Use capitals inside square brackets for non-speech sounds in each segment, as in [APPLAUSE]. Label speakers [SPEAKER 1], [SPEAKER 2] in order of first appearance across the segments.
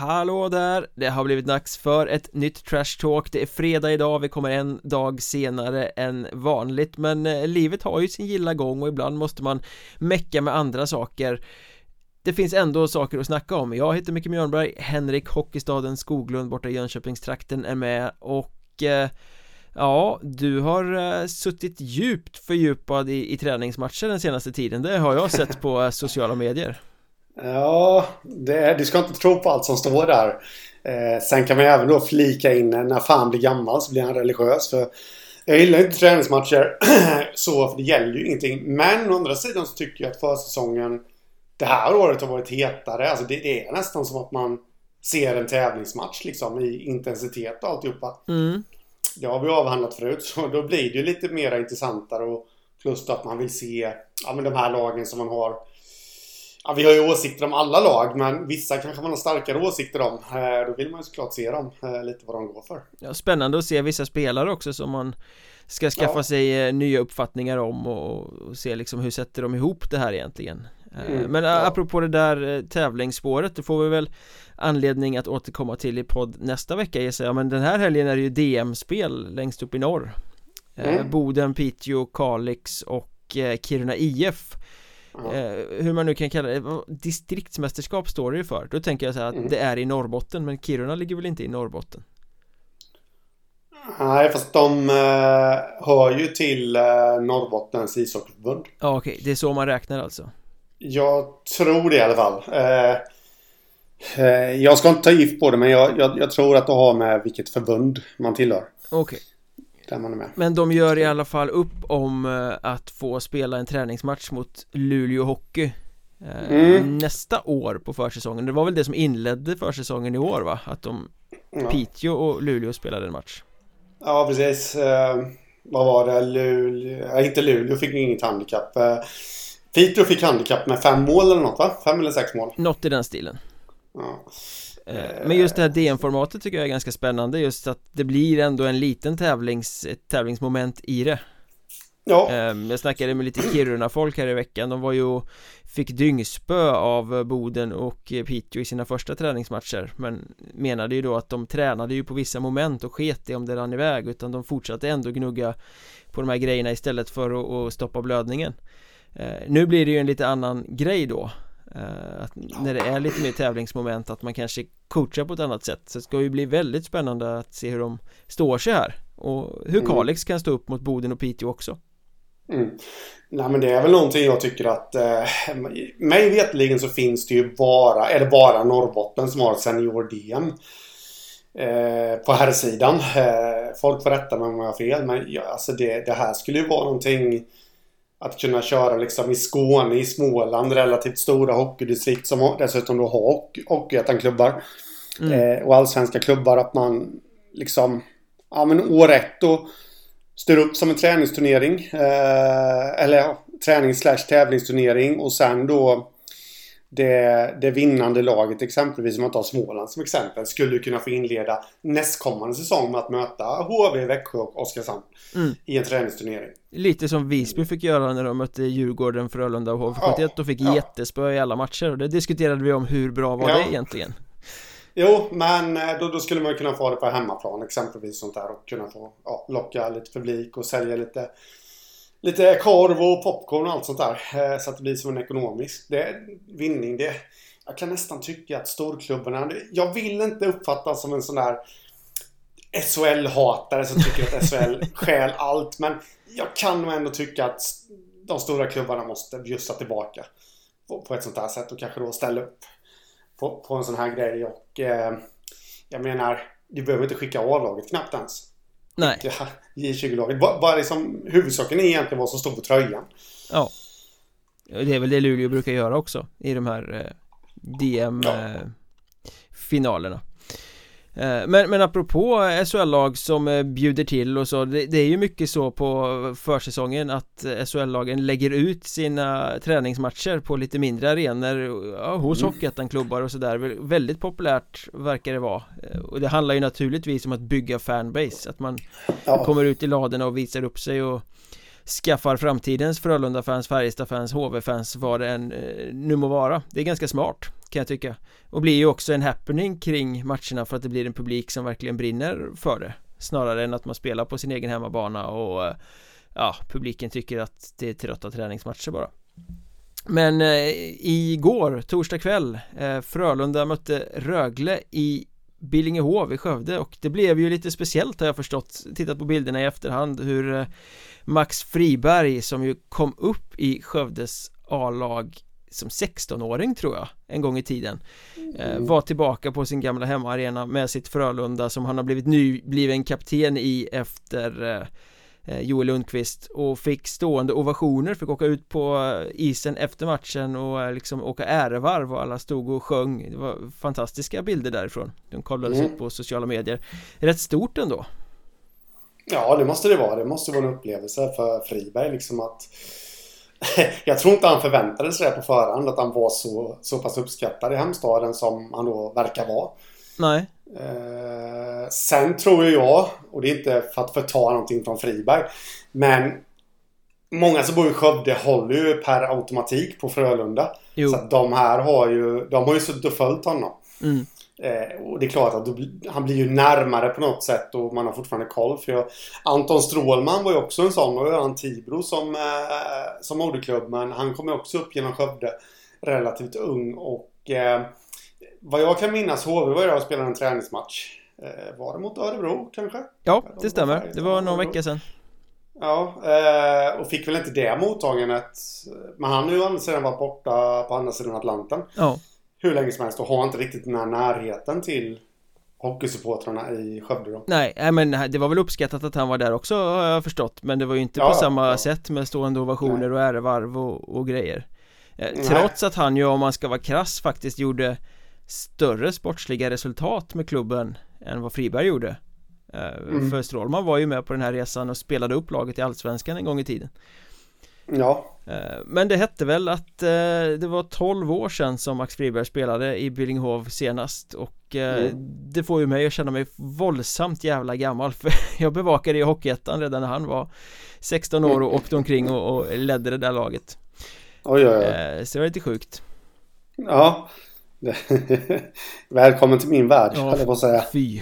[SPEAKER 1] Hallå där! Det har blivit dags för ett nytt Trash Talk. Det är fredag idag, vi kommer en dag senare än vanligt Men eh, livet har ju sin gilla gång och ibland måste man mecka med andra saker. Det finns ändå saker att snacka om. Jag heter Micke Mjörnberg Henrik Hockeystaden Skoglund borta i Jönköpingstrakten är med och eh, Ja, du har eh, suttit djupt fördjupad i, i träningsmatcher den senaste tiden. Det har jag sett på eh, sociala medier.
[SPEAKER 2] Ja, det, du ska inte tro på allt som står där. Eh, sen kan man även då flika in när fan blir gammal så blir han religiös. För jag gillar inte träningsmatcher [CLEARS THROAT] så, för det gäller ju ingenting. Men å andra sidan så tycker jag att försäsongen det här året har varit hetare. Alltså det, det är nästan som att man ser en tävlingsmatch liksom i intensitet och alltihopa. Mm. Det har vi avhandlat förut så då blir det ju lite mer intressantare och plus att man vill se ja, men de här lagen som man har Ja, vi har ju åsikter om alla lag, men vissa kanske man har starkare åsikter om. Eh, då vill man ju såklart se dem, eh, lite vad de går för.
[SPEAKER 1] Ja, spännande att se vissa spelare också som man ska skaffa ja. sig eh, nya uppfattningar om och, se liksom hur sätter de ihop det här egentligen. Mm, men ja. apropå det där tävlingsspåret, det får vi väl anledning att återkomma till i podd nästa vecka gissar jag. Men den här helgen är det ju DM-spel längst upp i norr. Mm. Boden, Piteå, Kalix och Kiruna IF Eh, hur man nu kan kalla det, distriktsmästerskap står det ju för Då tänker jag så här att mm. det är i Norrbotten men Kiruna ligger väl inte i Norrbotten?
[SPEAKER 2] Nej fast de eh, hör ju till eh, Norrbottens ishockeyförbund
[SPEAKER 1] Ja okej, okay. det är så man räknar alltså?
[SPEAKER 2] Jag tror det i alla fall eh, eh Jag ska inte ta gift på det men jag, jag, jag tror att det har med vilket förbund man tillhör
[SPEAKER 1] Okej okay där man är med Men de gör i alla fall upp om eh, att få spela en träningsmatch mot Luleå Hockey eh, mm. Nästa år på försäsongen Det var väl det som inledde försäsongen i år va? Att de ja. Piteå och Luleå spelade en match
[SPEAKER 2] Ja precis uh, Vad var det? Luleå, inte Luleå fick inget handikapp Piteå fick handikapp med fem mål eller något va? Fem eller sex mål
[SPEAKER 1] Något i den stilen Ja Eh, men just det här DM-formatet tycker jag är ganska spännande just att det blir ändå en liten tävlings, tävlingsmoment i det. Ja. Ehm, Jag snackade med lite Kiruna-folk här i veckan, de var ju Fick dyngspö av Boden och Piteå i sina första träningsmatcher Men menade ju då att de tränade ju på vissa moment och sket i om det rann iväg utan de fortsatte ändå gnugga på de här grejerna istället för att stoppa blödningen. Eh, Nu blir det ju en lite annan grej då att när det är lite mer tävlingsmoment att man kanske coachar på ett annat sätt. Så det ska ju bli väldigt spännande att se hur de står sig här. Och hur mm. Kalix kan stå upp mot Boden och Piteå också.
[SPEAKER 2] Mm. Nej men det är väl någonting jag tycker att eh, Mig vetligen så finns det ju bara det bara Norrbotten som har senior-DM eh, På här sidan eh, Folk får rätta mig om jag har fel men ja, alltså det, det här skulle ju vara någonting att kunna köra liksom i Skåne, i Småland, relativt stora hockeydistrikt som dessutom då har Hockeyettan-klubbar. Mm. Eh, och allsvenska klubbar. Att man liksom, ja men år ett då styr upp som en träningsturnering. Eh, eller ja, tränings slash tävlingsturnering och sen då det, det vinnande laget, exempelvis om man tar Småland som exempel, skulle kunna få inleda nästkommande säsong med att möta HV, Växjö och Oskarshamn mm. i en träningsturnering.
[SPEAKER 1] Lite som Visby fick göra när de mötte Djurgården, Frölunda och HV71 ja, och fick ja. jättespö i alla matcher och det diskuterade vi om hur bra var ja. det egentligen?
[SPEAKER 2] Jo, men eh, då, då, skulle man kunna få det på hemmaplan exempelvis sånt där och kunna få ja, locka lite publik och sälja lite lite korv och popcorn och allt sånt där. Eh, så att det blir som en ekonomisk det, vinning. Det, jag kan nästan tycka att storklubbarna... Jag vill inte uppfattas som en sån där SHL-hatare som tycker att SHL stjäl allt. Men jag kan nog ändå tycka att de stora klubbarna måste bjussa tillbaka på, på ett sånt här sätt och kanske då ställa upp på, på en sån här grej. Och eh, jag menar, du behöver inte skicka A-laget knappt ens.
[SPEAKER 1] Nej.
[SPEAKER 2] J20-laget. Bara liksom, huvudsaken är egentligen vad som står på tröjan.
[SPEAKER 1] Ja. Det är väl det Luleå brukar göra också i de här eh, DM-finalerna. Ja. Eh, men, men apropå SHL-lag som eh, bjuder till och så det, det, är ju mycket så på försäsongen att eh, SHL-lagen lägger ut sina träningsmatcher på lite mindre arenor ja, hos mm. Hockeyettan-klubbar och sådär Väldigt populärt verkar det vara Och det handlar ju naturligtvis om att bygga fanbase Att man ja. kommer ut i ladorna och visar upp sig och skaffar framtidens Frölunda-fans, Färjestad-fans, HV-fans, vad det än nu må vara Det är ganska smart kan jag tycka. Och blir ju också en happening kring matcherna för att det blir en publik som verkligen brinner för det. Snarare än att man spelar på sin egen hemmabana och Ja, publiken tycker att det är trötta träningsmatcher bara. Men eh, igår, torsdag kväll eh, Frölunda mötte Rögle i Billingehov i Skövde och det blev ju lite speciellt har jag förstått Tittat på bilderna i efterhand hur eh, Max Friberg som ju kom upp i Skövdes A-lag som 16-åring tror jag en gång i tiden eh, mm. var tillbaka på sin gamla hemmaarena med sitt Frölunda som han har blivit nybliven kapten i efter eh, Eh, Joel Lundqvist och fick stående ovationer, fick åka ut på isen efter matchen och liksom åka ärevarv och alla stod och sjöng Det var fantastiska bilder därifrån De kollades mm. upp på sociala medier Rätt stort ändå
[SPEAKER 2] Ja, det måste det vara. Det måste vara en upplevelse för Friberg liksom att [LAUGHS] jag tror inte han förväntade sig det på förhand att han var så, så pass uppskattad i hemstaden som han då verkar vara.
[SPEAKER 1] Nej.
[SPEAKER 2] Eh, sen tror jag, och det är inte för att förta någonting från Friberg, men Många som bor i Skövde håller ju per automatik på Frölunda. Jo. Så att de här har ju, de har ju suttit och följt honom.
[SPEAKER 1] Mm.
[SPEAKER 2] Eh, och det är klart att han blir ju närmare på något sätt och man har fortfarande koll. För jag, Anton Strålman var ju också en sån. Och han Tibro som, eh, som moderklubb. Men han kom ju också upp genom Skövde relativt ung. Och eh, vad jag kan minnas, HV var jag och spelade en träningsmatch. Eh, var det mot Örebro kanske?
[SPEAKER 1] Ja, det stämmer. Det var någon vecka sedan.
[SPEAKER 2] Ja, eh, och fick väl inte det mottagandet. Men han har ju sedan varit borta på andra sidan Atlanten.
[SPEAKER 1] Ja.
[SPEAKER 2] Hur länge som helst och har inte riktigt den här närheten till hockeysupportrarna i Skövde då.
[SPEAKER 1] Nej, men det var väl uppskattat att han var där också har jag förstått Men det var ju inte ja, på samma ja. sätt med stående ovationer Nej. och ärevarv och, och grejer eh, Trots att han ju om man ska vara krass faktiskt gjorde större sportsliga resultat med klubben än vad Friberg gjorde eh, mm. För Strålman var ju med på den här resan och spelade upp laget i Allsvenskan en gång i tiden
[SPEAKER 2] Ja
[SPEAKER 1] eh, Men det hette väl att eh, det var 12 år sedan som Max Friberg spelade i Billingehov senast och mm. det får ju mig att känna mig våldsamt jävla gammal [LAUGHS] för jag bevakade i Hockeyettan redan när han var 16 år och åkte omkring och, och ledde det där laget
[SPEAKER 2] Oj, oj, oj.
[SPEAKER 1] Så det var lite sjukt
[SPEAKER 2] Ja [LAUGHS] Välkommen till min värld, ja, jag på att säga.
[SPEAKER 1] Fy.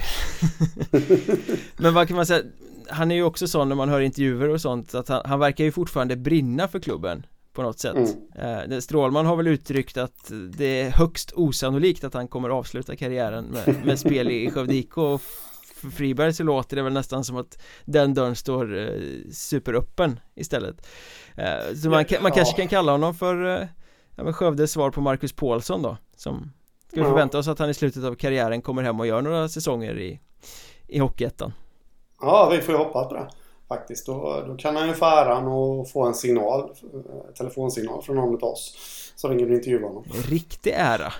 [SPEAKER 1] [LAUGHS] Men vad kan man säga? Han är ju också sån när man hör intervjuer och sånt att han, han verkar ju fortfarande brinna för klubben på något sätt. Mm. eh, Strålman har väl uttryckt att det är högst osannolikt att han kommer avsluta karriären med, med spel i Skövde IK och för Friberg så låter det väl nästan som att den dörren står eh, superöppen istället. Eh, Så man, man kanske kan kalla honom för eh, ja, men Skövdes svar på Marcus Paulsson då Som Ska vi förvänta oss att han i slutet av karriären kommer hem och gör några säsonger i I Hockeyettan
[SPEAKER 2] Ja, vi får ju hoppas på det Faktiskt, då, då kan han ju få äran och få en signal eh, Telefonsignal från någon av oss Som ringer och intervjuar honom
[SPEAKER 1] Riktig ära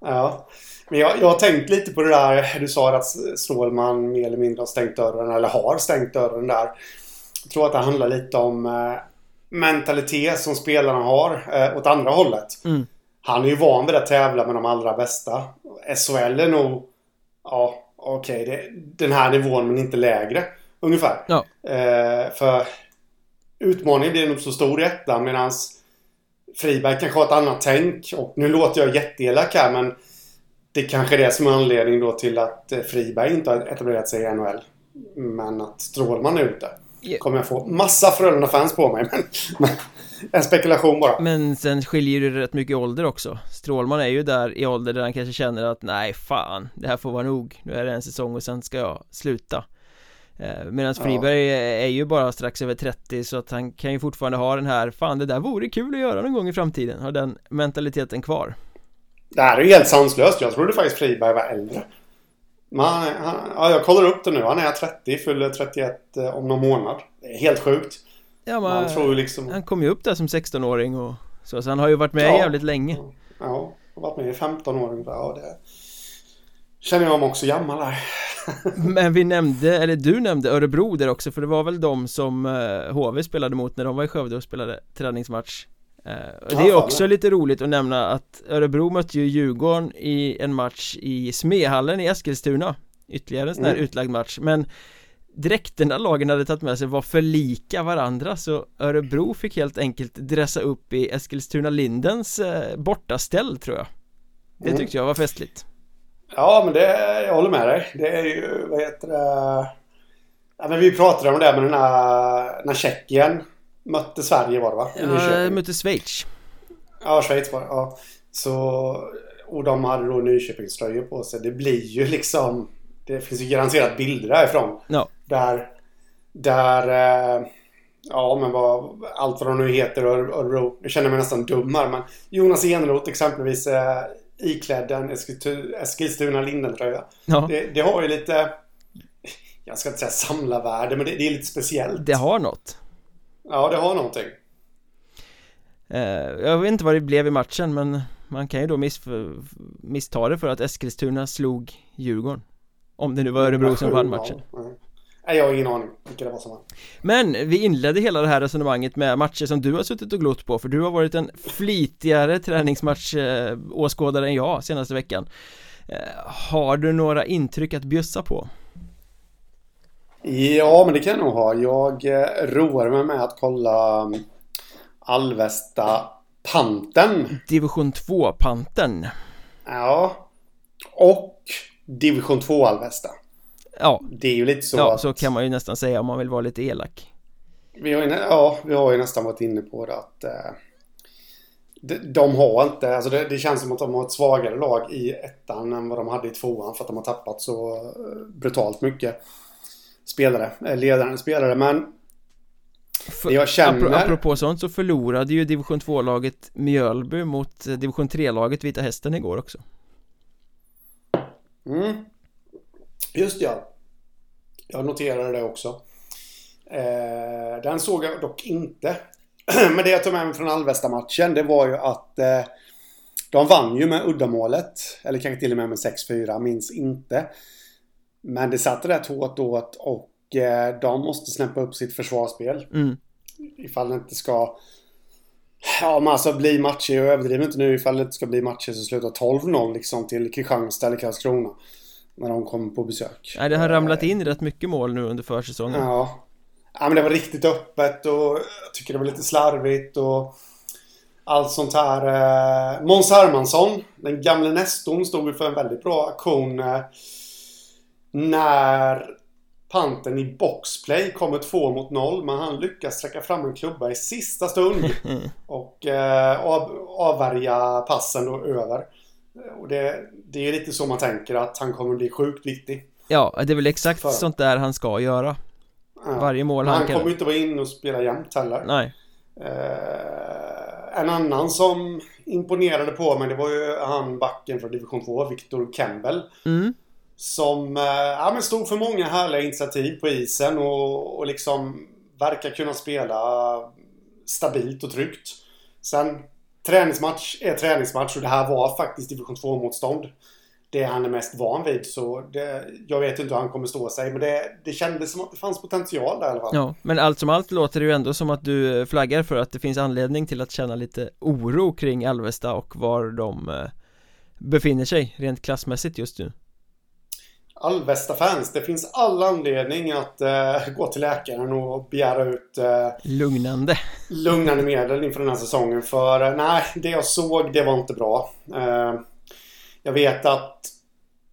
[SPEAKER 2] Ja Men jag, jag har tänkt lite på det där Du sa att Stålman mer eller mindre har stängt dörren Eller har stängt dörren där Jag tror att det handlar lite om eh, mentalitet som spelarna har eh, åt andra hållet.
[SPEAKER 1] Mm.
[SPEAKER 2] Han är ju van vid att tävla med de allra bästa. SHL är nog... Ja, okej. Okay, den här nivån men inte lägre. Ungefär.
[SPEAKER 1] Ja.
[SPEAKER 2] Eh, för utmaningen blir nog så stor i ettan medan Friberg kanske har ett annat tänk. Och nu låter jag jätteelak här men det kanske är det som är anledningen då till att eh, Friberg inte har etablerat sig i NHL. Men att Strålman är ute. Kommer jag få massa Frölunda-fans på mig [LAUGHS] men, men, En spekulation bara
[SPEAKER 1] Men sen skiljer det rätt mycket ålder också Strålman är ju där i ålder där han kanske känner att nej fan Det här får vara nog Nu är det en säsong och sen ska jag sluta eh, Medan Friberg ja. är ju bara strax över 30 så att han kan ju fortfarande ha den här Fan det där vore kul att göra någon gång i framtiden Ha den mentaliteten kvar
[SPEAKER 2] Det här är ju helt sanslöst Jag trodde faktiskt Friberg var äldre man, han, ja, jag kollar upp det nu. Han är 30, fyller 31 eh, om någon månad. Det är helt sjukt.
[SPEAKER 1] Ja, man, man tror liksom... Han kom ju upp där som 16-åring och så, så han har ju varit med ja, jävligt länge.
[SPEAKER 2] Ja, har varit med i 15 år ungefär. Ja, det känner jag mig också gammal här. [LAUGHS]
[SPEAKER 1] Men vi nämnde, eller du nämnde Örebro där också för det var väl de som HV eh, spelade mot när de var i Skövde och spelade träningsmatch Eh, det är också lite roligt att nämna att Örebro mötte ju Djurgården i en match i Smehallen i Eskilstuna Ytterligare en sån här mm. utlagd match men Dräkterna lagen hade tagit med sig var för lika varandra så Örebro fick helt enkelt dressa upp i Eskilstuna Lindens eh, bortaställ tror jag Det mm. tyckte jag var festligt.
[SPEAKER 2] Ja, men det, jag håller med dig. Det är ju, vad heter det? Ja, men vi pratade om det med den här, när Tjeckien mötte Sverige var det va?
[SPEAKER 1] Ja, mötte Schweiz.
[SPEAKER 2] Ja, Schweiz var det. Ja. Så, och de hade då Nyköpingströjor på sig. Det blir ju liksom... Det finns ju garanterat bilder därifrån.
[SPEAKER 1] Ja.
[SPEAKER 2] Där... Där... Eh, ja, men vad... Allt vad de nu heter Örebro. Jag känner mig nästan dum här, men Jonas Eneroth exempelvis eh, iklädd en Eskilstuna Linden-tröja. Ja. Det, det, har ju lite... Jag ska inte säga samlarvärde, men det, det, är lite speciellt.
[SPEAKER 1] Det har något.
[SPEAKER 2] Ja, det har någonting.
[SPEAKER 1] Eh, jag vet inte vad det blev i matchen, men man kan ju då miss, missta det för att Eskilstuna slog Djurgården Om det nu var Örebro som vann matchen
[SPEAKER 2] Nej, jag har ingen aning vilka det var som vann
[SPEAKER 1] Men vi inledde hela det här resonemanget med matcher som du har suttit och glott på För du har varit en flitigare träningsmatchåskådare än jag senaste veckan eh, Har du några intryck att bjussa på?
[SPEAKER 2] Ja, men det kan jag nog ha. Jag eh, roar mig med att kolla mm, Alvesta Panten.
[SPEAKER 1] Division 2-panten.
[SPEAKER 2] Ja. Och Division 2 Alvesta.
[SPEAKER 1] Ja.
[SPEAKER 2] Det är ju lite så
[SPEAKER 1] Ja, att... så kan man ju nästan säga om man vill vara lite elak.
[SPEAKER 2] Vi har ju, ja, vi har ju nästan varit inne på det att eh, de, de, har inte, alltså det, det, känns som att de har ett svagare lag i ettan än vad de hade i tvåan för att de har tappat så eh, brutalt mycket spelare, eh, ledande spelare. Men
[SPEAKER 1] för, jag känner... Apropå sånt så förlorade ju division 2-laget Mjölby mot eh, division 3-laget Vita Hästen igår också.
[SPEAKER 2] Mm. Just ja. Jag noterade det också. Eh, den såg jag dock inte. [CLEARS THROAT] Men det jag tog med mig från Alvesta-matchen det var ju att eh, de vann ju med uddamålet. Eller kanske till och med med 6-4, minns inte. Men det satt rätt hårt åt och eh, de måste snäppa upp sitt försvarsspel.
[SPEAKER 1] Mm.
[SPEAKER 2] Ifall det inte ska... Ja, men alltså bli matcher, jag överdriver inte nu, ifall det inte ska bli matcher som slutar 12-0 liksom till Kristianstad eller Karlskrona. När de kommer på besök.
[SPEAKER 1] Nej, det har ramlat in rätt mycket mål nu under försäsongen.
[SPEAKER 2] Ja. Ja, men det var riktigt öppet och jag tycker det var lite slarvigt och allt sånt här. Eh, Måns Hermansson, den gamle Nestorn, stod för en väldigt bra aktion. Eh, när panten i boxplay kommer två mot noll men han lyckas sträcka fram en klubba i sista stund [LAUGHS] och eh, av, avvärja passen då över. Och det, det är lite så man tänker att han kommer bli sjukt viktig.
[SPEAKER 1] Ja, det är väl exakt för. sånt där han ska göra. Ja. Varje mål
[SPEAKER 2] han, han kan... kommer inte vara in och spela jämt heller.
[SPEAKER 1] Nej.
[SPEAKER 2] Eh, en annan som imponerade på mig det var ju han backen från division 2, Victor Campbell.
[SPEAKER 1] Mm.
[SPEAKER 2] Som eh, ja, men stod för många härliga initiativ på isen och, och liksom verkar kunna spela stabilt och tryggt. Sen träningsmatch är träningsmatch och det här var faktiskt division 2-motstånd. Det han är mest van vid så det, jag vet inte hur han kommer stå sig men det, det kändes som att det fanns potential där i alla fall.
[SPEAKER 1] Ja, men allt som allt låter det ju ändå som att du eh, flaggar för att det finns anledning till att känna lite oro kring Alvesta och var de eh, befinner sig rent klassmässigt just nu.
[SPEAKER 2] Alvesta-fans, det finns all anledning att uh, gå till läkaren och begära ut uh,
[SPEAKER 1] Lugnande.
[SPEAKER 2] Lugnande medel inför den här säsongen. För uh, nej, det jag såg det var inte bra. Jag vet att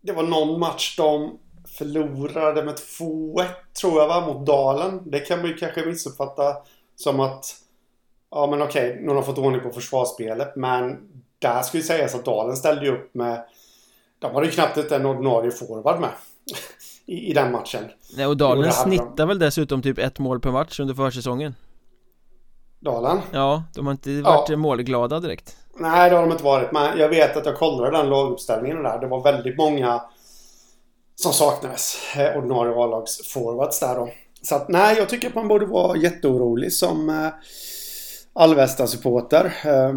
[SPEAKER 2] det var någon match de förlorade med 2-1 tror jag va, mot Dalen. Det kan man ju kanske missuppfatta som att Ja men okej, någon har fått ordning på försvarsspelet men där skulle sägas att Dalen ställde ju upp med de hade ju knappt en ordinarie forward med i, i den matchen.
[SPEAKER 1] Nej, och Dalen snittar de... väl dessutom typ ett mål per match under försäsongen?
[SPEAKER 2] Dalen?
[SPEAKER 1] Ja, de har inte varit ja. målglada direkt.
[SPEAKER 2] Nej, det har de inte varit. Men jag vet att jag kollade den laguppställningen där. Det var väldigt många som saknades. Eh, ordinarie A-lags-forwards där då. Så att nej, jag tycker att man borde vara jätteorolig som eh, Alvesta-supporter. Eh,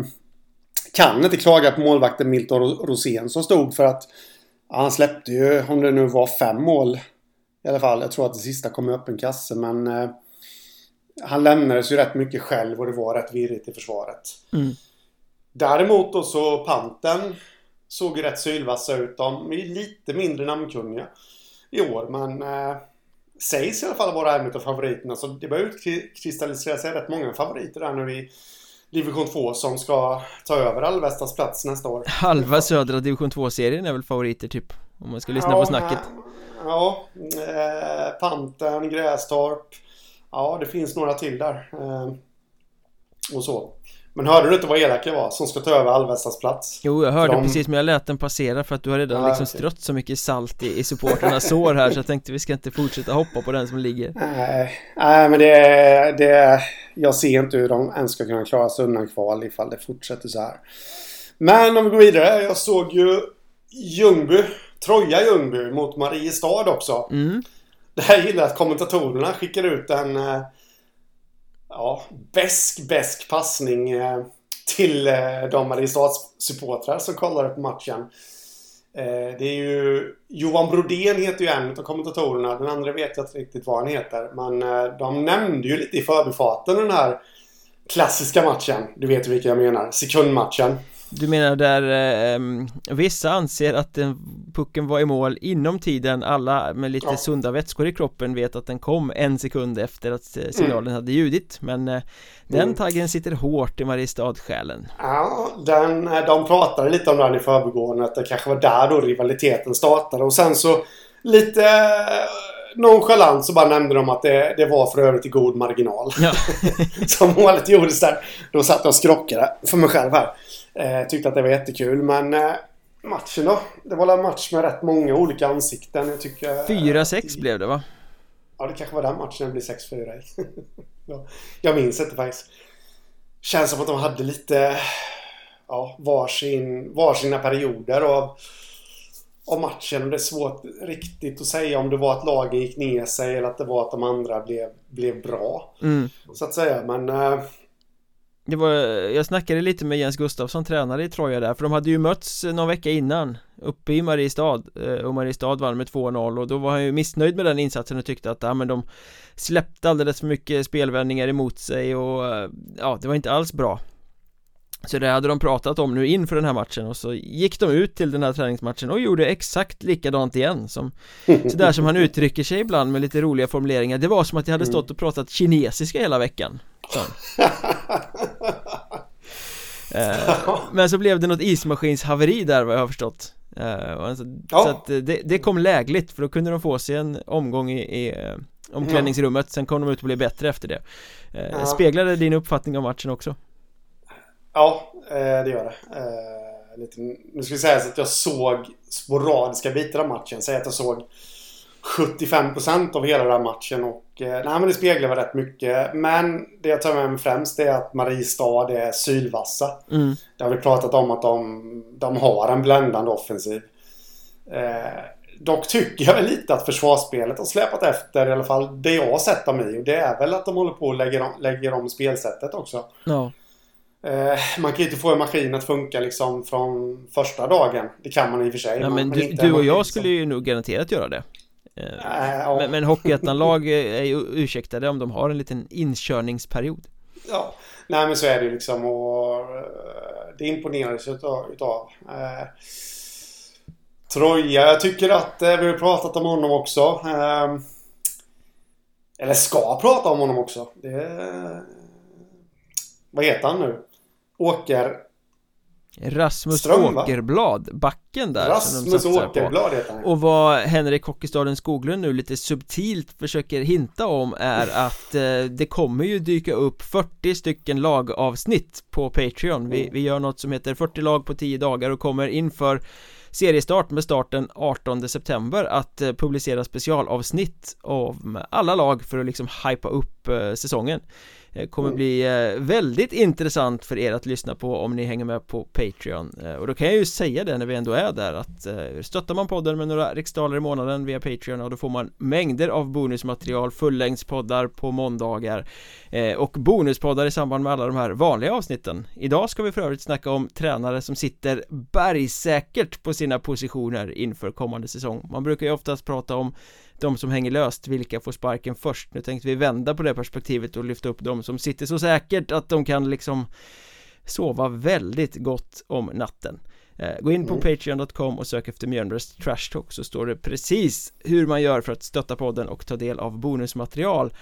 [SPEAKER 2] kan inte klaga på målvakten Milton Rosén som stod för att han släppte ju, om det nu var fem mål i alla fall. Jag tror att det sista kom i öppen kasse men eh, han lämnades ju rätt mycket själv och det var rätt virrigt i försvaret.
[SPEAKER 1] Mm.
[SPEAKER 2] Däremot då så Panten såg ju rätt sylvassa ut. De är lite mindre namnkunniga i år men eh, sägs i alla fall vara en av favoriterna. Så det börjar utkristallisera sig rätt många favoriter där nu i division 2 som ska ta över Alvestas plats nästa år.
[SPEAKER 1] Halva södra division 2-serien är väl favoriter typ? Om man ska lyssna ja, på snacket.
[SPEAKER 2] Ja, eh, Panten, Grästorp. Ja, det finns några till där. Eh, och så. Men hörde du inte vad elak jag var som ska ta över Alvestas plats?
[SPEAKER 1] Jo, jag hörde de... precis men jag lät den passera för att du har redan ja, liksom okay. strött så mycket salt i, i supporternas sår här så jag tänkte vi ska inte fortsätta hoppa på den som ligger.
[SPEAKER 2] Nej, nej men det, det... Jag ser inte hur de ens ska kunna klara sig undan kval ifall det fortsätter så här. Men om vi går vidare. Jag såg ju Ljungby, Troja Ljungby mot Mariestad också. Mm. Det här gillar att kommentatorerna skickar ut en eh, ja, bäsk, bäsk passning eh, till eh, de Mariestads-supportrar som kollade på matchen. Eh, det är ju Johan Brodén heter ju en av kommentatorerna. Den andra vet jag inte riktigt vad han heter. Men de nämnde ju lite i förbifarten den här klassiska matchen. Du vet vilken jag menar. Sekundmatchen.
[SPEAKER 1] Du menar där eh, vissa anser att den, pucken var i mål inom tiden Alla med lite ja. sunda vätskor i kroppen vet att den kom en sekund efter att eh, signalen mm. hade ljudit Men eh, den mm. taggen sitter hårt i Mariestad-själen
[SPEAKER 2] Ja, den, eh, de pratade lite om den i förbigående att det kanske var där då rivaliteten startade och sen så lite eh, nonchalant så bara nämnde de att det, det var för övrigt i god marginal. Ja. [LAUGHS] Som målet gjordes där. Då satt jag och skrockade för mig själv här. Eh, tyckte att det var jättekul men eh, matchen då? Det var en match med rätt många olika ansikten. Jag tycker...
[SPEAKER 1] 4-6 eh, blev det va?
[SPEAKER 2] Ja, det kanske var den matchen det blev 6-4 i. [LAUGHS] ja, jag minns inte faktiskt. Känns som att de hade lite ja, varsin, varsina perioder av, av matchen. Det är svårt riktigt att säga om det var att lagen gick ner sig eller att det var att de andra blev, blev bra. Mm. Så att säga. Men eh,
[SPEAKER 1] det var, jag snackade lite med Jens Gustafsson, tränare i Troja där, för de hade ju mötts eh, någon vecka innan Uppe i Mariestad eh, och Mariestad vann med 2-0 och då var han ju missnöjd med den insatsen och tyckte att ja, men de släppte alldeles för mycket spelvändningar emot sig och eh, ja, det var inte alls bra så det hade de pratat om nu inför den här matchen och så gick de ut till den här träningsmatchen och gjorde exakt likadant igen som Sådär som han [LAUGHS] uttrycker sig ibland med lite roliga formuleringar Det var som att jag hade stått och pratat kinesiska hela veckan [LAUGHS] eh, Men så blev det något ismaskinshaveri där vad jag har förstått eh, alltså, ja. Så att det, det, kom lägligt för då kunde de få sig en omgång i, i eh, omklädningsrummet. Sen kom de ut och blev bättre efter det eh, ja. Speglade din uppfattning av matchen också?
[SPEAKER 2] Ja, eh, det gör det. Eh, lite, nu ska vi säga att jag såg sporadiska bitar av matchen. Säg att jag såg 75% av hela den matchen och eh, nej men det speglar väl rätt mycket. Men det jag tar med mig främst är att Mariestad är sylvassa. Mm. Det har vi pratat om att de, de har en bländande offensiv. Eh, dock tycker jag väl lite att försvarsspelet har släpat efter i alla fall det jag har sett dem i. Och det är väl att de håller på att lägga om, lägger om spelsättet också. Ja. Eh, man kan ju inte få en maskin att funka liksom från första dagen. Det kan man i och för sig.
[SPEAKER 1] Ja, men du, du och jag skulle ju nog garanterat göra det. Äh, men, men Hockeyettan-lag är ju ursäktade om de har en liten inkörningsperiod.
[SPEAKER 2] Ja, nej men så är det ju liksom och det imponerades utav, utav. Eh, Troja, jag tycker att eh, vi har pratat om honom också. Eh, eller ska prata om honom också. Det, vad heter han nu? Åker...
[SPEAKER 1] Rasmus Ström, Åkerblad, backen där
[SPEAKER 2] Rasmus Åkerblad heter han.
[SPEAKER 1] Och vad Henrik Hockeystaden Skoglund nu lite subtilt försöker hinta om är att eh, det kommer ju dyka upp 40 stycken lagavsnitt på Patreon. Vi, mm. vi gör något som heter 40 lag på 10 dagar och kommer inför seriestart med starten 18 september att eh, publicera specialavsnitt av alla lag för att liksom hypa upp eh, säsongen kommer mm. bli eh, väldigt intressant för er att lyssna på om ni hänger med på Patreon. Eh, och då kan jag ju säga det när vi ändå är där att stöttar man podden med några riksdaler i månaden via Patreon och då får man mängder av bonusmaterial, fullängdspoddar på måndagar och bonuspoddar i samband med alla de här vanliga avsnitten. Idag ska vi för övrigt snacka om tränare som sitter bergsäkert på sina positioner inför kommande säsong. Man brukar ju oftast prata om de som hänger löst, vilka får sparken först? Nu tänkte vi vända på det perspektivet och lyfta upp de som sitter så säkert att de kan liksom sova väldigt gott om natten eh, Gå in på mm. Patreon.com och sök efter Mjölnbergs Trash Talk så står det precis hur man gör för att stötta podden och ta del av bonusmaterial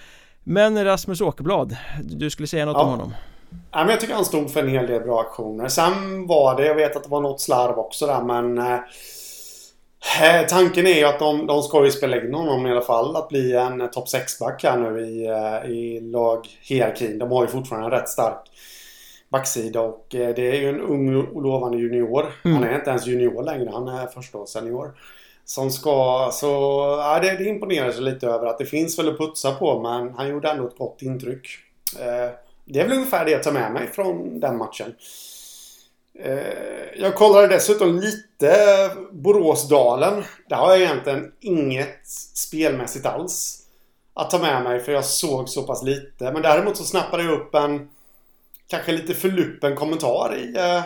[SPEAKER 1] Men Rasmus Åkerblad, du skulle säga något ja. om honom?
[SPEAKER 2] Ja, men jag tycker han stod för en hel del bra aktioner. Sen var det, jag vet att det var något slarv också där men eh, Tanken är ju att de, de ska ju spela in honom i alla fall. Att bli en topp 6-back här nu i, eh, i laghierarkin. De har ju fortfarande en rätt stark backsida och eh, det är ju en ung och lovande junior. Mm. Han är inte ens junior längre. Han är förstaårssenior. Som ska, så ja, det, det imponerar sig lite över att det finns väl att putsa på men han gjorde ändå ett gott intryck. Eh, det är väl ungefär det jag tar med mig från den matchen. Eh, jag kollade dessutom lite Boråsdalen. Där har jag egentligen inget spelmässigt alls att ta med mig för jag såg så pass lite. Men däremot så snappade jag upp en kanske lite förluppen kommentar i eh,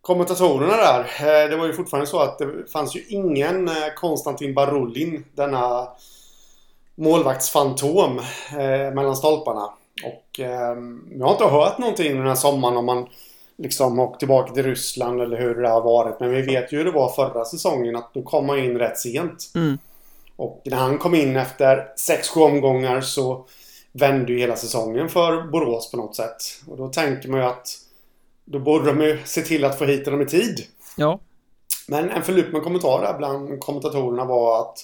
[SPEAKER 2] kommentatorerna där. Eh, det var ju fortfarande så att det fanns ju ingen eh, Konstantin Barulin, denna målvaktsfantom eh, mellan stolparna. Och eh, jag har inte hört någonting den här sommaren om man liksom åkt tillbaka till Ryssland eller hur det har varit. Men vi vet ju hur det var förra säsongen att då kom man in rätt sent. Mm. Och när han kom in efter 6-7 omgångar så vände ju hela säsongen för Borås på något sätt. Och då tänker man ju att då borde de ju se till att få hit honom i tid.
[SPEAKER 1] Ja.
[SPEAKER 2] Men en förlupen kommentar där bland kommentatorerna var att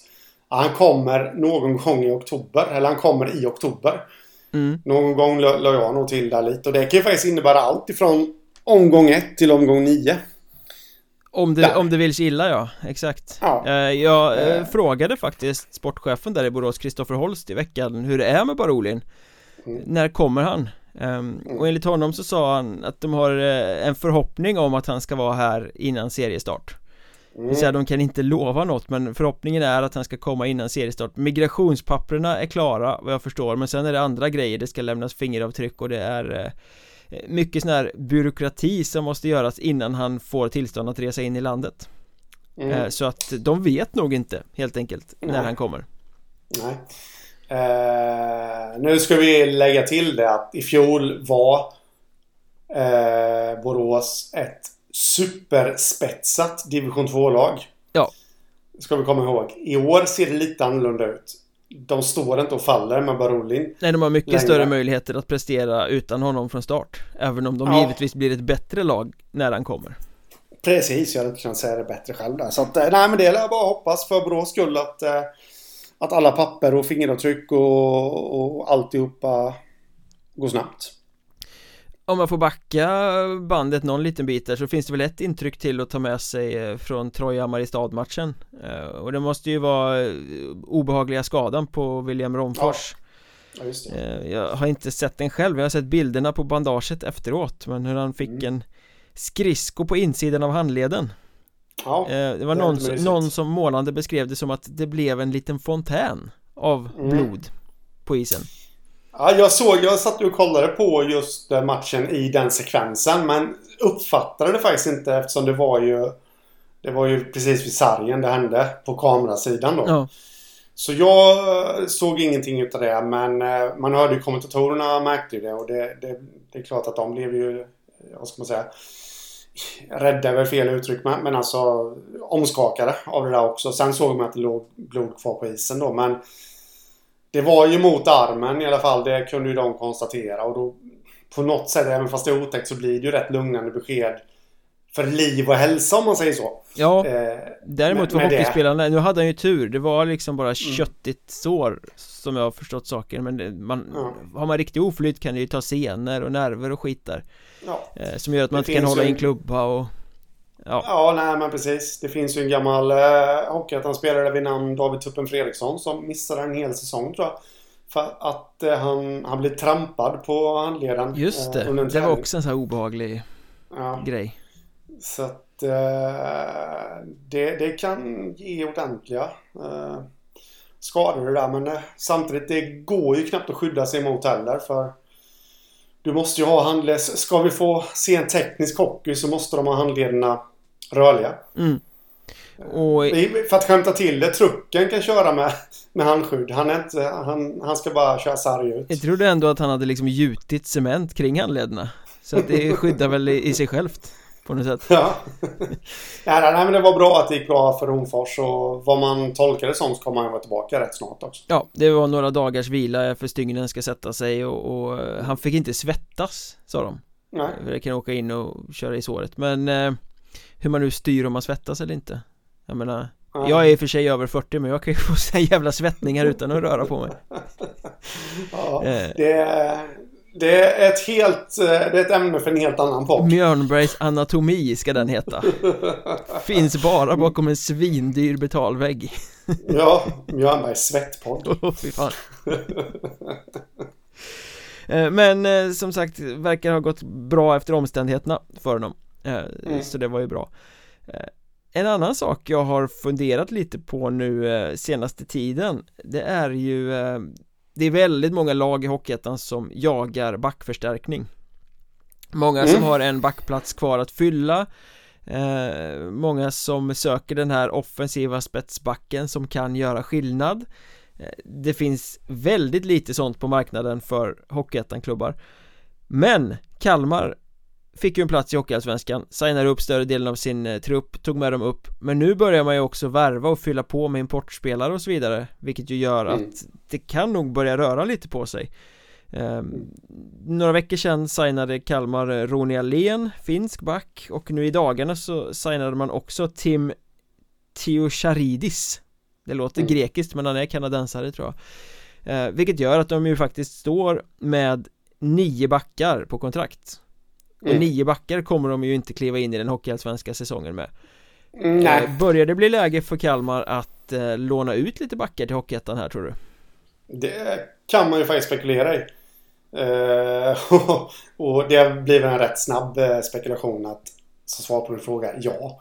[SPEAKER 2] han kommer någon gång i oktober. Eller han kommer i oktober. Mm. Någon gång la jag nog till där lite. Och det kan ju faktiskt innebära allt ifrån omgång 1 till omgång 9.
[SPEAKER 1] Om det, om det vill illa ja, exakt ja. Eh, jag eh, eh. frågade faktiskt sportchefen där i Borås, Kristoffer Holst i veckan hur det är med Barolin mm. När kommer han? Um, och enligt honom så sa han att de har uh, en förhoppning om att han ska vara här innan seriestart mm. Det vill säga de kan inte lova något men förhoppningen är att han ska komma innan seriestart Migrationspapperna är klara vad jag förstår men sen är det andra grejer Det ska lämnas fingeravtryck och det är uh, mycket sån här byråkrati som måste göras innan han får tillstånd att resa in i landet. Mm. Eh, så att de vet nog inte helt enkelt Nej. när han kommer.
[SPEAKER 2] Nej. Eh, Nu ska vi lägga till det att i fjol var eh, Borås ett superspetsat division 2-lag
[SPEAKER 1] Ja.
[SPEAKER 2] Ska vi komma ihåg. I år ser det lite annorlunda ut de står inte och faller med Barolin
[SPEAKER 1] Nej, de har mycket längre. större möjligheter att prestera utan honom från start Även om de ja. givetvis blir ett bättre lag när han kommer
[SPEAKER 2] Precis, jag hade inte kunnat säga det bättre själv där Så att, eh, nej men det är bara att hoppas för Borås skull att eh, Att alla papper och fingeravtryck och, och alltihopa Går snabbt
[SPEAKER 1] om man får backa bandet någon liten bit där så finns det väl ett intryck till att ta med sig eh, från Troja Mariestad-matchen eh, Och det måste ju vara eh, obehagliga skadan på William Romfors. Ja. Ja, Jag har inte sett den själv, jag har sett bilderna på bandaget efteråt Men hur han fick mm. en skridsko på insidan av handleden. Ja, det var någon, som, någon som målande beskrev det som att det blev en liten fontän av mm. blod på isen
[SPEAKER 2] Ja, jag såg, jag satt och kollade på just eh, matchen i den sekvensen men uppfattade det faktiskt inte eftersom det var ju Det var ju precis vid sargen det hände på kamerasidan då. Ja. Så jag eh, såg ingenting utav det men eh, man hörde ju kommentatorerna märkte ju det och det, det, det är klart att de blev ju Vad ska man säga Rädda väl fel uttryck men, men alltså omskakade av det där också. Sen såg man att det låg blod kvar på isen då men det var ju mot armen i alla fall. Det kunde ju de konstatera. Och då på något sätt, även fast det är otäckt, så blir det ju rätt lugnande besked för liv och hälsa om man säger så.
[SPEAKER 1] Ja, eh, däremot för hockeyspelarna, nu hade han ju tur. Det var liksom bara mm. köttigt sår som jag har förstått saken. Men man, ja. har man riktig oflyt kan det ju ta senor och nerver och skit där. Ja. Eh, som gör att man det inte kan hålla i en klubba och
[SPEAKER 2] Ja. ja, nej men precis. Det finns ju en gammal eh, hockeyettan-spelare vid namn David Tuppen Fredriksson som missade en hel säsong tror jag. För att eh, han, han blev trampad på handleden.
[SPEAKER 1] Just det, eh, det var också en sån här obehaglig ja. grej.
[SPEAKER 2] Så att eh, det, det kan ge ordentliga eh, skador det där. Men eh, samtidigt, det går ju knappt att skydda sig mot heller. För du måste ju ha handleds... Ska vi få se en teknisk hockey så måste de ha handlederna rörliga. Mm. Och... För att skämta till det, trucken kan köra med, med handskydd. Han, är inte, han, han ska bara köra sarg ut.
[SPEAKER 1] Jag trodde ändå att han hade liksom gjutit cement kring handlederna. Så att det skyddar väl i, i sig självt. på något sätt.
[SPEAKER 2] Ja. nej, nej, men det var bra att det gick bra för Romfors och vad man tolkar det som så kommer han vara tillbaka rätt snart också.
[SPEAKER 1] Ja, det var några dagars vila för stygnen ska sätta sig och, och eh, han fick inte svettas, sa de. Nej. Det kan åka in och köra i såret, men eh, hur man nu styr om man svettas eller inte. Jag menar, jag är i och för sig över 40 men jag kan ju få så jävla svettningar utan att röra på mig. [LAUGHS]
[SPEAKER 2] ja, eh. det är det är ett helt, eh, det är ett ämne för en helt annan podd.
[SPEAKER 1] Mjölnbergs anatomi ska den heta. [LAUGHS] Finns bara bakom en svindyr betalvägg.
[SPEAKER 2] ja, Mjölnbergs svettpodd. [LAUGHS]
[SPEAKER 1] oh, fy fan. Eh, men som sagt, verkar ha gått bra efter omständigheterna för honom. Mm. Så det var ju bra. En annan sak jag har funderat lite på nu senaste tiden Det är ju det är väldigt många lag i Hockeyettan som jagar backförstärkning Många mm. som har en backplats kvar att fylla eh, Många som söker den här offensiva spetsbacken som kan göra skillnad eh, Det finns väldigt lite sånt på marknaden för Hockeyettan-klubbar Men Kalmar Fick ju en plats i Hockeyallsvenskan, signade upp större delen av sin eh, trupp, tog med dem upp. Men nu börjar man ju också värva och fylla på med importspelare och så vidare Vilket ju gör mm. att det kan nog börja röra lite på sig. Eh, Några veckor sedan signade Kalmar eh, Roni Alén, finsk back Och nu i dagarna så signade man också Tim Tiocharidis Det låter mm. grekiskt men han är kanadensare tror jag. Eh, Vilket gör att de ju faktiskt står med nio backar på kontrakt och mm. nio backar kommer de ju inte kliva in i den hockeyallsvenska säsongen med
[SPEAKER 2] mm, Nej.
[SPEAKER 1] Eh, börjar det bli läge för Kalmar att eh, låna ut lite backar till Hockeyettan här tror du?
[SPEAKER 2] Det kan man ju faktiskt spekulera i eh, [LAUGHS] Och det blir väl en rätt snabb eh, spekulation att som svar på din fråga, ja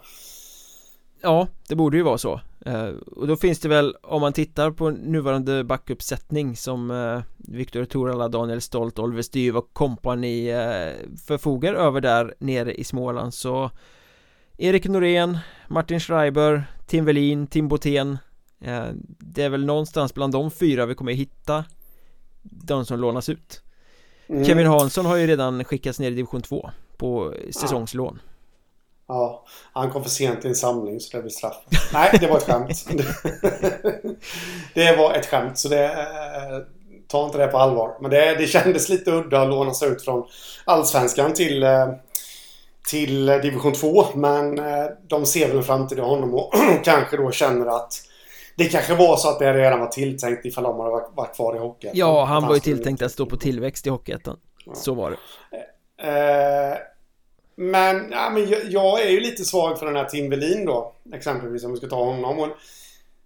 [SPEAKER 1] Ja, det borde ju vara så. Eh, Och då finns det väl, om man tittar på nuvarande backuppsättning som eh, Viktor Torala, Daniel Stolt, Oliver Styv och kompani eh, förfogar över där nere i Småland så Erik Norén, Martin Schreiber, Tim Velin, Tim Botén Det är väl någonstans bland de fyra vi kommer hitta De som lånas ut. Mm. Kevin Hansson har ju redan skickats ner i division 2 på säsongslån
[SPEAKER 2] Ja, han kom för sent till en samling så det blir straff. Nej, det var ett skämt. det var ett skämt så det... Eh, ta inte det på allvar. Men det, det kändes lite udda att låna sig ut från Allsvenskan till, eh, till division 2. Men eh, de ser väl en framtid i honom och [CLEARS THROAT] kanske då känner att det kanske var så att det redan var tilltänkt ifall de hade varit kvar i Hockeyettan.
[SPEAKER 1] Ja, han var ju tilltänkt att stå på tillväxt i Hockeyettan. Så var det.
[SPEAKER 2] Eh, men, ja, men jag, jag, är ju lite svag för den här Tim Velin då. Exempelvis om vi ska ta honom. Och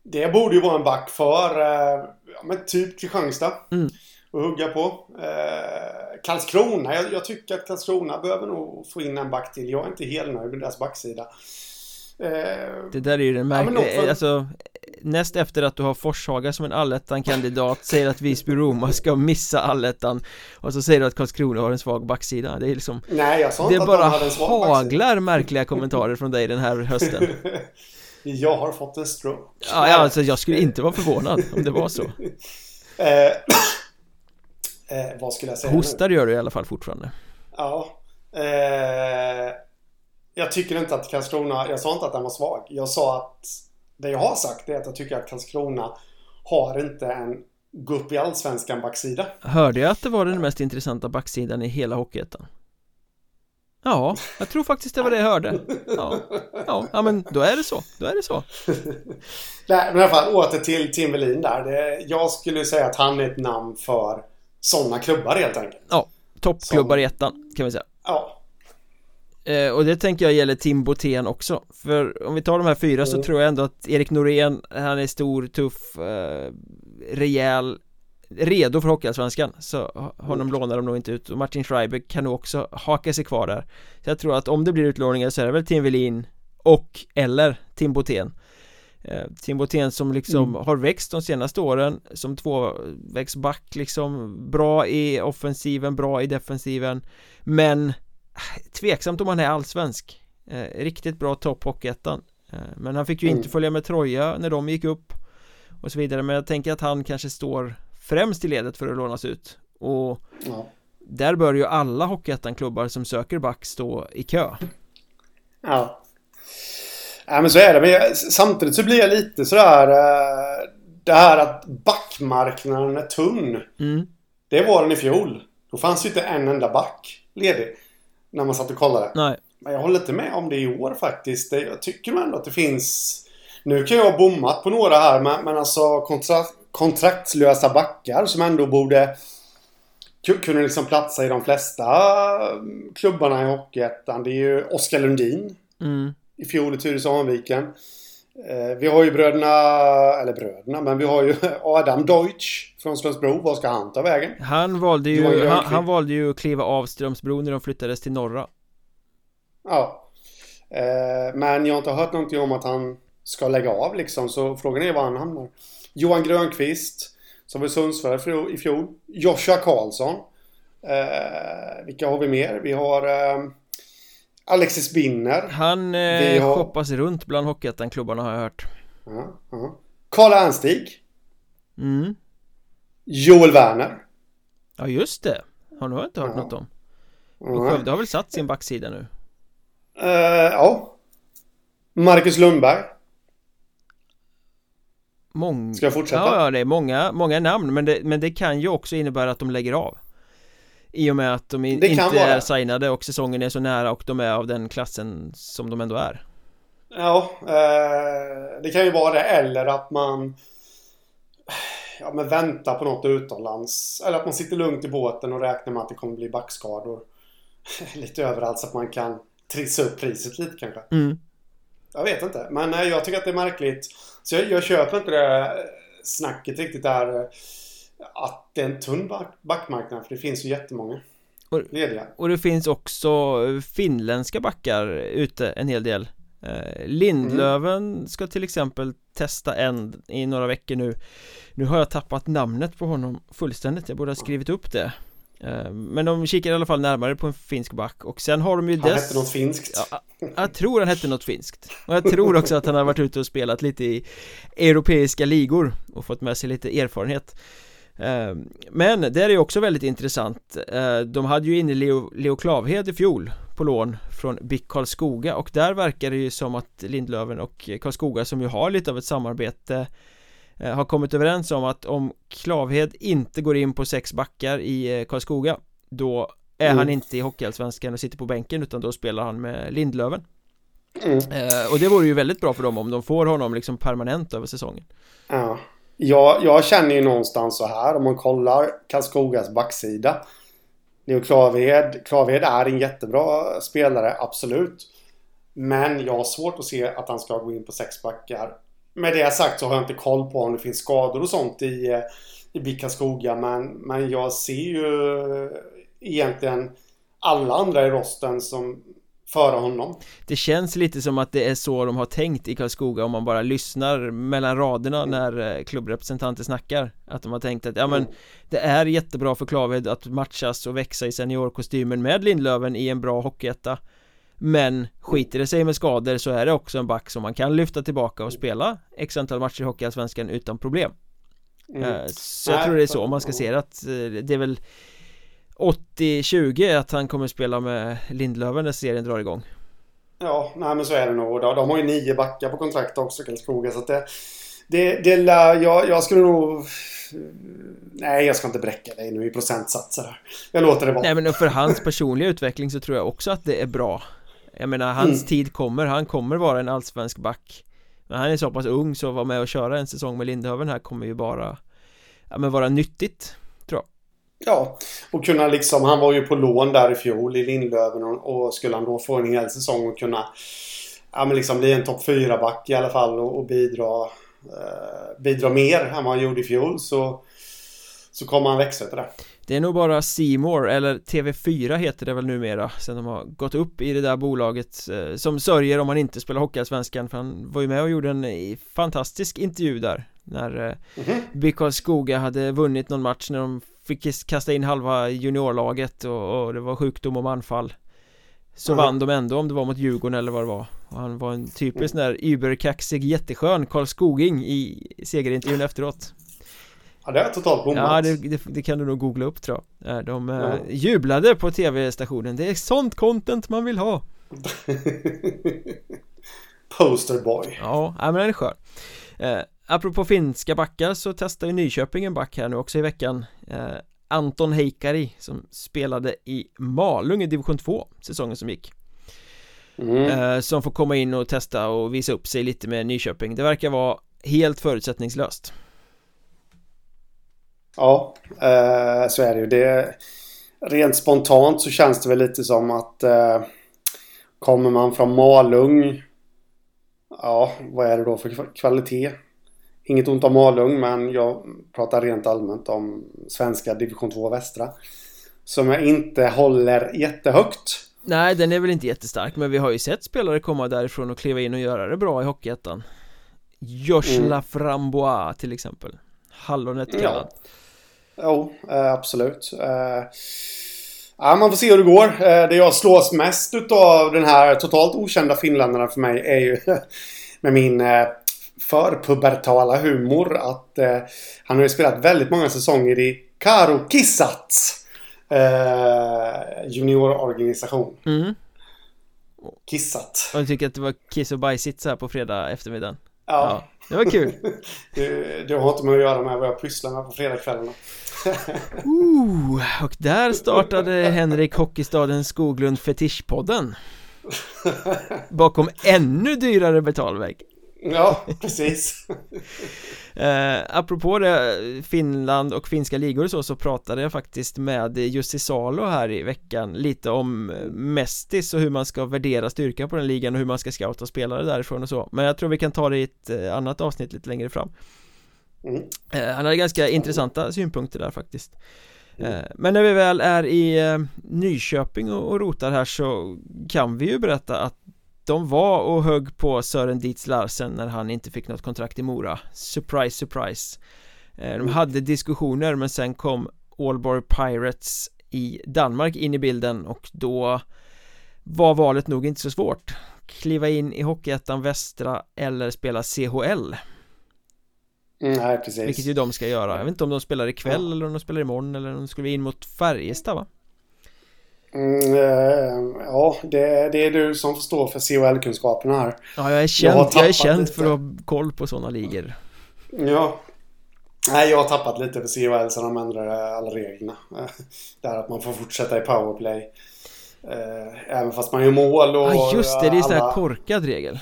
[SPEAKER 2] det borde ju vara en back för, eh, ja, men typ Kristianstad. Mm. Att hugga på. Eh, Karlskrona. Jag, jag, tycker att Karlskrona behöver nog få in en back till. Jag är inte helt nöjd med deras backsida.
[SPEAKER 1] Eh, det där är ju den märkliga, ja, för... alltså näst efter att du har Forshaga som en allettan-kandidat säger att Visby-Roma ska missa allettan och så säger du att Karlskrona har en svag backsida. Det är liksom
[SPEAKER 2] Nej jag sa
[SPEAKER 1] inte Det bara haglar märkliga kommentarer från dig den här hösten. [LAUGHS]
[SPEAKER 2] Jag har fått en stroke.
[SPEAKER 1] Ja, ja alltså jag skulle inte vara förvånad om det var så. [LAUGHS]
[SPEAKER 2] Eh, [CLEARS THROAT] eh, Vad skulle jag säga
[SPEAKER 1] Hostar nu? gör du i alla fall fortfarande.
[SPEAKER 2] Ja eh, Jag tycker inte att Karlskrona, jag sa inte att den var svag. Jag sa att det jag har sagt är att jag tycker att Karlskrona har inte en gå upp i allsvenskan backsida.
[SPEAKER 1] Hörde jag att det var den mest intressanta backsidan i hela Hockeyettan? Ja, jag tror faktiskt det var det jag hörde. Ja, ja, ja men då är det så. Då är det så. [LAUGHS]
[SPEAKER 2] Nej, men i alla fall åter till Tim Welin där. Det, jag skulle säga att han är ett namn för sådana klubbar helt enkelt.
[SPEAKER 1] Ja, toppklubbar i ettan kan vi säga.
[SPEAKER 2] Ja,
[SPEAKER 1] Eh, och det tänker jag gäller Tim Botén också För om vi tar de här fyra mm. så tror jag ändå att Erik Norén Han är stor, tuff, eh, rejäl Redo för Hockeyallsvenskan Så honom mm. lånar de nog inte ut och Martin Schreiber kan nog också haka sig kvar där Så jag tror att om det blir utlåningar så är det väl Tim Velin Och eller Tim Botén eh, Tim Botén som liksom mm. har växt de senaste åren Som tvåvägsback liksom Bra i offensiven, bra i defensiven Men Tveksamt om han är allsvensk eh, Riktigt bra topp Hockeyettan eh, Men han fick ju mm. inte följa med Troja när de gick upp Och så vidare men jag tänker att han kanske står Främst i ledet för att lånas ut Och ja. Där bör ju alla Hockeyettan-klubbar som söker back stå i kö
[SPEAKER 2] Ja. Ja men så är det. Men jag, samtidigt så blir jag lite sådär... Uh, det här att backmarknaden är tunn.
[SPEAKER 1] Mm.
[SPEAKER 2] Det var den i fjol. Då fanns ju inte en enda back ledig. När man satt och kollade.
[SPEAKER 1] Nej.
[SPEAKER 2] Men jag håller inte med om det i år faktiskt. Jag tycker ändå att det finns... Nu kan jag ha bommat på några här men, men alltså kontra, kontraktslösa backar som ändå borde kunna liksom platsa i de flesta klubbarna i Hockeyettan. Det är ju Oskar Lundin.
[SPEAKER 1] Mm.
[SPEAKER 2] I fjol i Tyresö Hanviken. Eh, vi har ju bröderna, eller bröderna, men vi har ju [LAUGHS] Adam Deutsch från Strömsbro. Vad ska han ta vägen?
[SPEAKER 1] Han valde ju, han, han, valde ju att kliva av Strömsbro när de flyttades till norra.
[SPEAKER 2] Ja. Eh, men jag har inte hört någonting om att han ska lägga av liksom, så frågan är var han hamnar. Johan Grönqvist, som var i Sundsvall i fjol. Joshua Karlsson. Eh, vilka har vi mer? Vi har eh, Alexis Binner.
[SPEAKER 1] Han eh, har... shoppas runt bland Hockeyettan-klubbarna har jag hört.
[SPEAKER 2] Ja, ja. Karl Ernstig.
[SPEAKER 1] Mm.
[SPEAKER 2] Joel Werner.
[SPEAKER 1] Ja, just det. Har nog inte hört ja. något om. Och Skövde har väl satt sin backsida nu?
[SPEAKER 2] Uh, ja. Marcus Lundberg.
[SPEAKER 1] Mång...
[SPEAKER 2] Ska jag fortsätta?
[SPEAKER 1] Ja, ja, det är många, många namn men det, men det kan ju också innebära att de lägger av I och med att de inte är signade och säsongen är så nära och de är av den klassen som de ändå är.
[SPEAKER 2] Ja, eh, det kan ju vara det eller att man Ja men väntar på något utomlands Eller att man sitter lugnt i båten och räknar med att det kommer bli backskador. [LAUGHS] Lite överallt så att man kan trissa upp priset lite kanske.
[SPEAKER 1] Mm.
[SPEAKER 2] Jag vet inte, men nej, jag tycker att det är märkligt. Så jag, jag köper inte det snacket riktigt där. eh, att det är en tunn back, backmarknad för det finns ju jättemånga lediga.
[SPEAKER 1] Och det finns också finländska backar ute en hel del. Eh, Lindlöven mm. ska till exempel testa en i några veckor nu. Nu har jag tappat namnet på honom fullständigt, jag borde ha skrivit upp det. Eh, men de kikar i alla fall närmare på en finsk back och sen har de ju
[SPEAKER 2] dess... Han hette något finskt.
[SPEAKER 1] Ja, Jag tror han hette något finskt. Och jag tror också att han har varit ute och spelat lite i Europeiska ligor och fått med sig lite erfarenhet Men det är ju också väldigt intressant eh, De hade ju inne Leo, Leo Klavhed i fjol på lån från BIK Karlskoga och där verkar det ju som att Lindlöven och Karlskoga som ju har lite av ett samarbete Eh, har kommit överens om att om Klavhed inte går in på sex backar i eh, Karlskoga då är mm. han inte i Hockeyallsvenskan och sitter på bänken utan då spelar han med Lindlöven mm. Eh, och det vore ju väldigt bra för dem om de får honom liksom permanent över säsongen
[SPEAKER 2] Ja jag, jag känner ju någonstans så här om man kollar Karlskogas backsida Leo Klaved, Klaved är en jättebra spelare, absolut Men jag har svårt att se att han ska gå in på sex backar med det sagt så har jag inte koll på om det finns skador och sånt i, eh, i Bickaskoga. Men, men jag ser ju egentligen alla andra i rosten som före honom.
[SPEAKER 1] Det känns lite som att det är så de har tänkt i Karlskoga om man bara lyssnar mellan raderna mm. när eh, klubbrepresentanter snackar Att de har tänkt att ja men mm. det är jättebra för Klaved att matchas och växa i seniorkostymen med Lindlöven i en bra hockeyetta men skiter det sig med skador så är det också en back som man kan lyfta tillbaka och spela X antal matcher i Hockeyallsvenskan utan problem mm. Eh, så jag tror det är så man ska se det att eh, det är väl 80-20 att han kommer spela med Lindlöven när serien drar igång
[SPEAKER 2] Ja, nej men så är det nog. De har ju nio backar på kontrakt också, Karlskoga. Så att det, det, det lär, jag, jag skulle nog... Nej, jag ska inte bräcka dig nu i procentsatser här. Jag låter det vara.
[SPEAKER 1] Nej, men för hans personliga utveckling så tror jag också att det är bra jag menar hans mm. tid kommer, han kommer vara en allsvensk back Men han är så pass ung så att vara med och köra en säsong med Lindhöven här kommer ju bara Ja men vara nyttigt
[SPEAKER 2] Ja, och kunna liksom, han var ju på lån där i fjol i Lindlöven och, och skulle han då få en hel säsong och kunna Ja men liksom bli en topp 4 back i alla fall och, och bidra eh, Bidra mer än vad han gjorde i fjol så Så kommer han växa till det
[SPEAKER 1] det är nog bara Seymour eller TV4 heter det väl numera Sen de har gått upp i det där bolaget eh, Som sörjer om man inte spelar Hockeyallsvenskan För han var ju med och gjorde en eh, fantastisk intervju där När eh, mm -hmm. BK Skoga hade vunnit någon match när de fick kasta in halva juniorlaget och, och det var sjukdom och manfall Så mm. vann de ändå om det var mot Djurgården eller vad det var och Han var en typisk mm. där überkaxig jätteskön Karl Skoging i segerintervjun efteråt
[SPEAKER 2] Ja, det är totalt bommat.
[SPEAKER 1] Ja, det, det, det, kan du nog googla upp tror jag. De ja. jublade på tv-stationen. Det är sånt content man vill ha. [LAUGHS]
[SPEAKER 2] Posterboy.
[SPEAKER 1] Ja, men den är skön. Apropå finska backar så testar ju Nyköping en back här nu också i veckan. Eh, Anton Heikari som spelade i Malung i division 2 säsongen som gick. Mm. Eh, som får komma in och testa och visa upp sig lite med Nyköping. Det verkar vara helt förutsättningslöst.
[SPEAKER 2] Ja, eh, så är det ju. Det, rent spontant så känns det väl lite som att eh, kommer man från Malung Ja, vad är det då för kvalitet? Inget ont om Malung, men jag pratar rent allmänt om svenska division 2 västra. Som jag inte håller jättehögt.
[SPEAKER 1] Nej, den är väl inte jättestark, men vi har ju sett spelare komma därifrån och kliva in och göra det bra i Hockeyettan. Josh mm. Laframbois till exempel. Hallonet kallad.
[SPEAKER 2] Ja. Jo, eh, absolut. Eh, ja, man får se hur det går. Eh, det jag slås mest utav den här totalt okända finländarna för mig är ju [LAUGHS] med min förpubertala humor att eh, han har ju spelat väldigt många säsonger i Karo Kissats eh, juniororganisation. Mm. Kissat.
[SPEAKER 1] Och du tycker att det var kiss och bajsigt så här på fredag eftermiddagen?
[SPEAKER 2] Ja. ja
[SPEAKER 1] det var kul. [LAUGHS]
[SPEAKER 2] det, det har inte med att göra med vad jag pysslar med på fredagskvällarna. [LAUGHS]
[SPEAKER 1] uh, och där startade Henrik Hockeystaden Skoglund Fetischpodden. [LAUGHS] Bakom ännu dyrare betalvägg.
[SPEAKER 2] Ja, precis [LAUGHS]
[SPEAKER 1] eh, Apropå det, Finland och finska ligor och så, så pratade jag faktiskt med Jussi Salo här i veckan lite om Mestis och hur man ska värdera styrkan på den ligan och hur man ska scouta spelare därifrån och så Men jag tror vi kan ta det i ett eh, annat avsnitt lite längre fram mm. eh, Han hade ganska intressanta synpunkter där faktiskt mm. Men när vi väl är i eh, Nyköping och rotar här så kan vi ju berätta att de var och högg på Sören Dietz Larsen när han inte fick något kontrakt i Mora Surprise, surprise eh, De mm. hade diskussioner men sen kom Aalborg Pirates i Danmark in i bilden och då var valet nog inte så svårt Kliva in i Hockeyettan Västra eller spela CHL
[SPEAKER 2] mm, Nej, precis
[SPEAKER 1] Vilket ju de ska göra Jag vet inte om de spelar ikväll ja. eller om de spelar imorgon eller om de skulle in mot Färjestad va?
[SPEAKER 2] Mm, eh, ja, det, det, är du som får stå för CHL-kunskaperna här.
[SPEAKER 1] Ja, jag är känd, jag, jag är känd för att ha koll på sådana ligor.
[SPEAKER 2] Ja. Nej, jag har tappat lite på CHL sedan de ändrade alla reglerna. [LAUGHS] Det här att man får fortsätta i powerplay. Eh, även fast man gör mål och...
[SPEAKER 1] Ja, just det. Det är ju sån här korkad regel.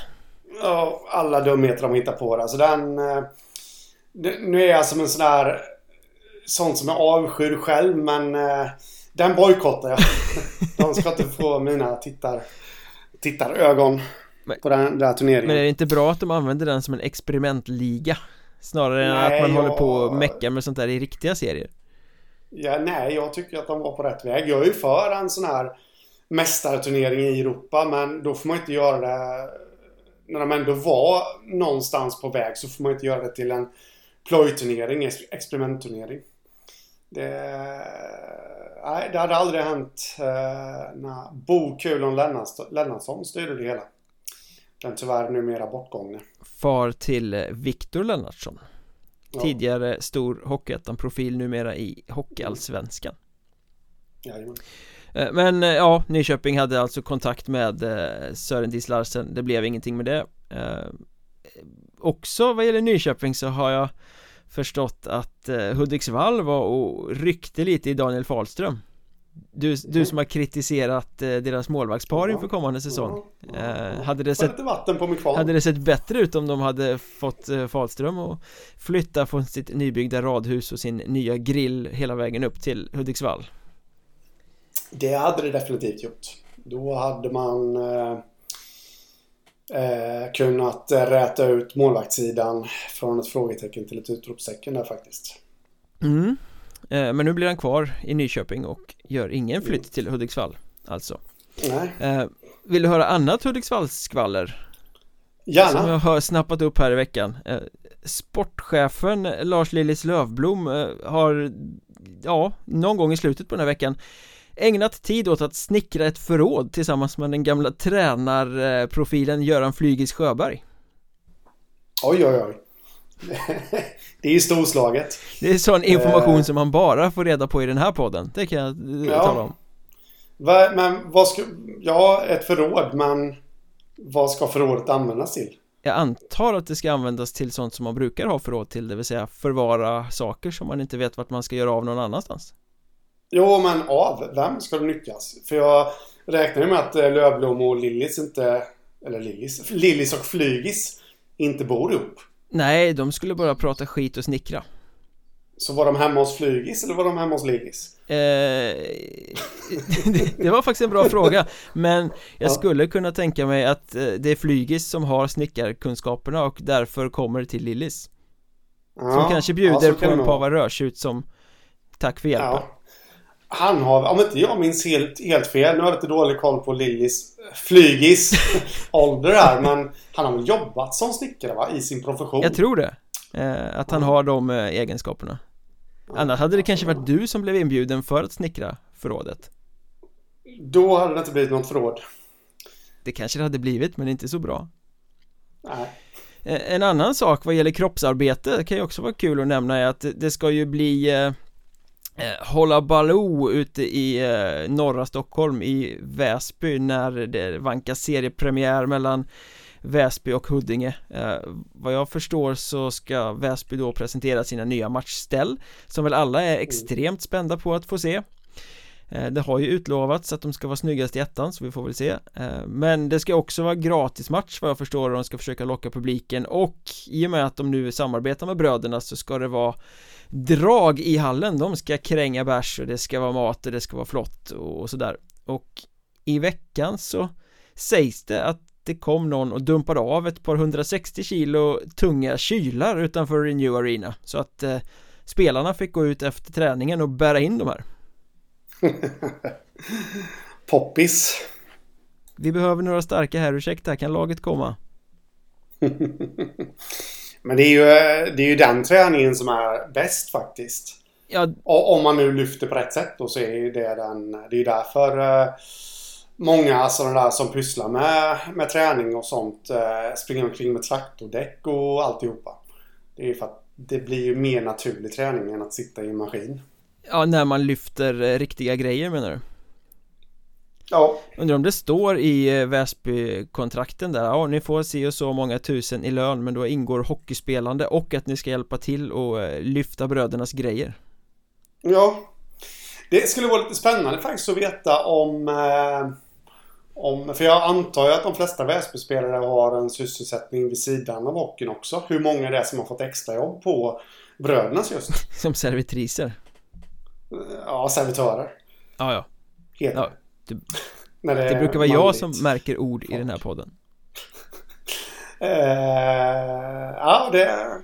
[SPEAKER 2] Ja, alla dumheter de hittar på. Alltså den... Eh, nu är jag som en sån där... Sånt som jag avskyr själv, men den bojkottar jag. De ska inte få mina tittar, tittarögon på den, där turneringen.
[SPEAKER 1] Men är det inte bra att de använder den som en experimentliga? Snarare än att man jag... håller på och meckar med sånt där i riktiga serier.
[SPEAKER 2] Ja, nej, jag tycker att de var på rätt väg. Jag är ju för en sån här mästarturnering i Europa, men då får man inte göra det... När de ändå var någonstans på väg så får man inte göra det till en plojturnering, experimentturnering. Det nej, det hade aldrig hänt eh, när Bo Kulon Lennartsson styrde det hela. Den tyvärr numera bortgångne.
[SPEAKER 1] Far till eh, Viktor Lennartsson. Ja. Tidigare stor Hockeyettan-profil numera i Hockeyallsvenskan.
[SPEAKER 2] Jajamän.
[SPEAKER 1] Eh, men eh, ja, Nyköping hade alltså kontakt med Sören Dies Larsen Det blev ingenting med det Också vad gäller Nyköping så har jag förstått att eh, Hudiksvall var och ryckte lite i Daniel Fahlström. Du, du som har kritiserat eh, deras målvaktspar inför kommande säsong. Eh, hade, det sett, hade det sett bättre ut om de hade fått Fahlström att flytta från sitt nybyggda radhus och sin nya grill hela vägen upp till Hudiksvall?
[SPEAKER 2] Det hade det definitivt gjort. Då hade man eh, kunnat räta ut målvaktssidan från ett frågetecken till ett utropstecken där faktiskt.
[SPEAKER 1] Mm. Eh, men nu blir han kvar i Nyköping och gör ingen flytt mm. till Hudiksvall alltså.
[SPEAKER 2] Nej.
[SPEAKER 1] Eh, vill du höra annat Hudiksvallskvaller?
[SPEAKER 2] Gärna.
[SPEAKER 1] Som jag har snappat upp här i veckan. Eh, sportchefen Lars Lillis Lövblom eh, har ja, någon gång i slutet på den här veckan ägnat tid åt att snickra ett förråd tillsammans med den gamla tränarprofilen Göran Flygis Sjöberg
[SPEAKER 2] Oj oj oj [LAUGHS] Det är ju storslaget
[SPEAKER 1] Det är sån information uh, som man bara får reda på i den här podden Det kan jag ja. tala om
[SPEAKER 2] Va, men vad ska... Ja, ett förråd, men vad ska förrådet användas till?
[SPEAKER 1] Jag antar att det ska användas till sånt som man brukar ha förråd till, det vill säga förvara saker som man inte vet vart man ska göra av någon annanstans.
[SPEAKER 2] Jo, men av vem ska det nyttjas? För jag räknar ju med att eh, Lövblom och Lillis inte... Eller Lillis? Lillis och Flygis inte bor ihop.
[SPEAKER 1] Nej, de skulle bara prata skit och snickra.
[SPEAKER 2] Så var de hemma hos Flygis eller var de hemma hos Ligis?
[SPEAKER 1] Eh, [LAUGHS] det, var faktiskt en bra fråga Men jag ja. skulle kunna tänka mig att eh, det är Flygis som har snickarkunskaperna och därför kommer till Lillis ja, Som kanske bjuder ja, på en pava rödtjut som tack för hjälpen ja.
[SPEAKER 2] Han har, om inte jag minns helt, helt fel, nu har jag lite dålig koll på Lillis Flygis [LAUGHS] ålder här men han har väl jobbat som snickare va? I sin profession?
[SPEAKER 1] Jag tror det. Eh, Att han har de eh, egenskaperna. Annars hade det kanske varit du som blev inbjuden för att snickra förrådet.
[SPEAKER 2] Då hade det inte blivit något förråd.
[SPEAKER 1] Det kanske det hade blivit men inte så bra.
[SPEAKER 2] Nej.
[SPEAKER 1] Eh, En annan sak vad gäller kroppsarbete kan ju också vara kul att nämna är att det ska ju bli eh Hålla Baloo ute i eh, norra Stockholm i Väsby när det vankas seriepremiär mellan Väsby och Huddinge. Eh, Vad jag förstår så ska Väsby då presentera sina nya matchställ Som väl alla är extremt spända på att få se. eh, Eh, det har ju utlovats att de ska vara snyggast i ettan så vi får väl se. Eh, men det ska också vara gratismatch vad jag förstår och de ska försöka locka publiken. Och i och med att de nu samarbetar med bröderna så ska det vara drag i hallen. De ska kränga bärs och det ska vara mat och det ska vara flott och sådär. Och i veckan så sägs det att det kom någon och dumpade av ett par 160 kilo tunga kylar utanför Renew Arena. Så att eh, spelarna fick gå ut efter träningen och bära in de här. [LAUGHS]
[SPEAKER 2] Poppis
[SPEAKER 1] Vi behöver några starka här, ursäkta, kan laget komma? [LAUGHS]
[SPEAKER 2] Men det är, ju, det är ju den träningen som är bäst faktiskt Ja Om man nu lyfter på rätt sätt då så är ju det den, det är ju därför eh, många sådana där som pysslar med, med träning och sånt eh, springer omkring med traktordäck och alltihopa. Det är ju för att det blir ju mer naturlig träning än att sitta i en maskin.
[SPEAKER 1] Ja, när man lyfter eh, riktiga grejer menar du?
[SPEAKER 2] Ja
[SPEAKER 1] Undrar om det står i eh, Väsby-kontrakten där, ja ni får se och så många tusen i lön men då ingår hockeyspelande och att ni ska hjälpa till och eh, lyfta brödernas grejer
[SPEAKER 2] Ja Det skulle vara lite spännande faktiskt att veta om eh, om, för jag antar ju att de flesta Väsbyspelare har en sysselsättning vid sidan av hockeyn också. Hur många det är som har fått extrajobb på Brödernas just. [LAUGHS]
[SPEAKER 1] Som servitriser?
[SPEAKER 2] Ja, servitörer.
[SPEAKER 1] Ja, ja. Heter ja [LAUGHS] det, det, det brukar vara jag som märker ord Folk. i den här podden.
[SPEAKER 2] uh, [LAUGHS] ja, det...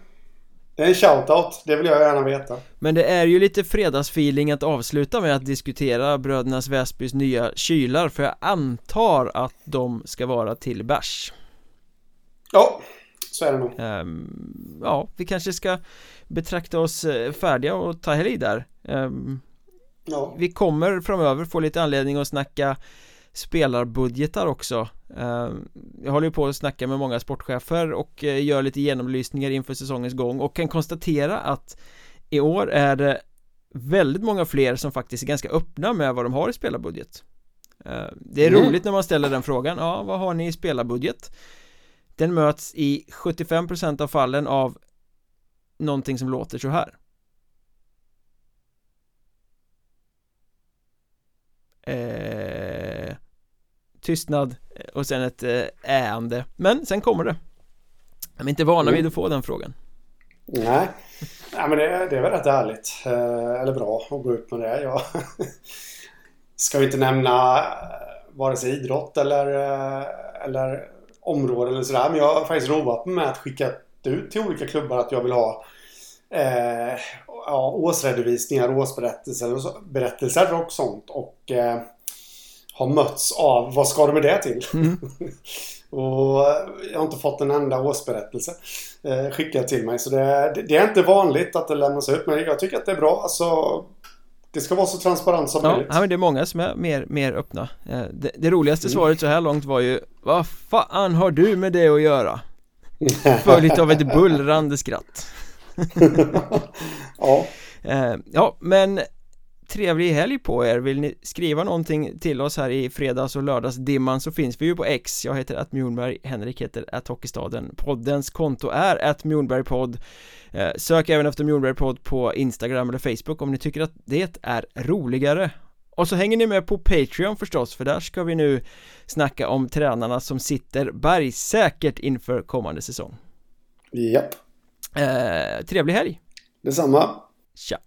[SPEAKER 2] Det är en shoutout, det vill jag gärna veta
[SPEAKER 1] Men det är ju lite fredagsfeeling att avsluta med att diskutera Brödernas Väsbys nya kylar För jag antar att de ska vara till bärs
[SPEAKER 2] Ja, så är det nog
[SPEAKER 1] um, Ja, vi kanske ska betrakta oss eh, färdiga och ta helg där um, ja. Vi kommer framöver få lite anledning att snacka spelarbudgetar också ehm, Jag håller ju på att snacka med många sportchefer och eh, gör lite genomlysningar inför säsongens gång och kan konstatera att i år är det väldigt många fler som faktiskt är ganska öppna med vad de har i spelarbudget ehm, Det är mm. roligt när man ställer den frågan, ja vad har ni i spelarbudget? Den möts i 75% av fallen av någonting som låter så här. Eh, tystnad och sen ett eh, äande. Men sen kommer det. De är inte vana vid att få den frågan.
[SPEAKER 2] Nej. Nej men det, det är väl rätt ärligt. Eh, Eller bra att gå ut med det Jag [LAUGHS] ska inte nämna eh, vare sig idrott eller, eller område eller sådär Men jag har faktiskt roat mig med att skicka ut till olika klubbar att jag vill ha eh, ja, årsredovisningar, årsberättelser berättelser och sånt. Och eh, har mötts av vad ska du med det till? Mm. [LAUGHS] och jag har inte fått en enda årsberättelse eh, skickad till mig. Så det, det, det, är inte vanligt att det lämnas ut. Men jag tycker att det är bra. Alltså, det ska vara så transparent som
[SPEAKER 1] ja,
[SPEAKER 2] möjligt.
[SPEAKER 1] Ja, men det är många som är mer, mer öppna. Eh, det, det, roligaste mm. svaret så här långt var ju Vad fan har du med det att göra? [LAUGHS] Följt av ett bullrande skratt [LAUGHS]
[SPEAKER 2] Ja
[SPEAKER 1] eh, Ja, men trevlig helg på er. Vill ni skriva någonting till oss här i fredags och lördagsdimman så finns vi ju på X. Jag heter att Mjornberg, Henrik heter att Hockeystaden. Poddens konto är att Mjornbergpodd eh, Sök även efter Mjornbergpodd på Instagram eller Facebook om ni tycker att det är roligare. Och så hänger ni med på Patreon förstås för där ska vi nu snacka om tränarna som sitter bergsäkert inför kommande säsong.
[SPEAKER 2] Japp.
[SPEAKER 1] Eh, Trevlig helg.
[SPEAKER 2] Detsamma.
[SPEAKER 1] Tja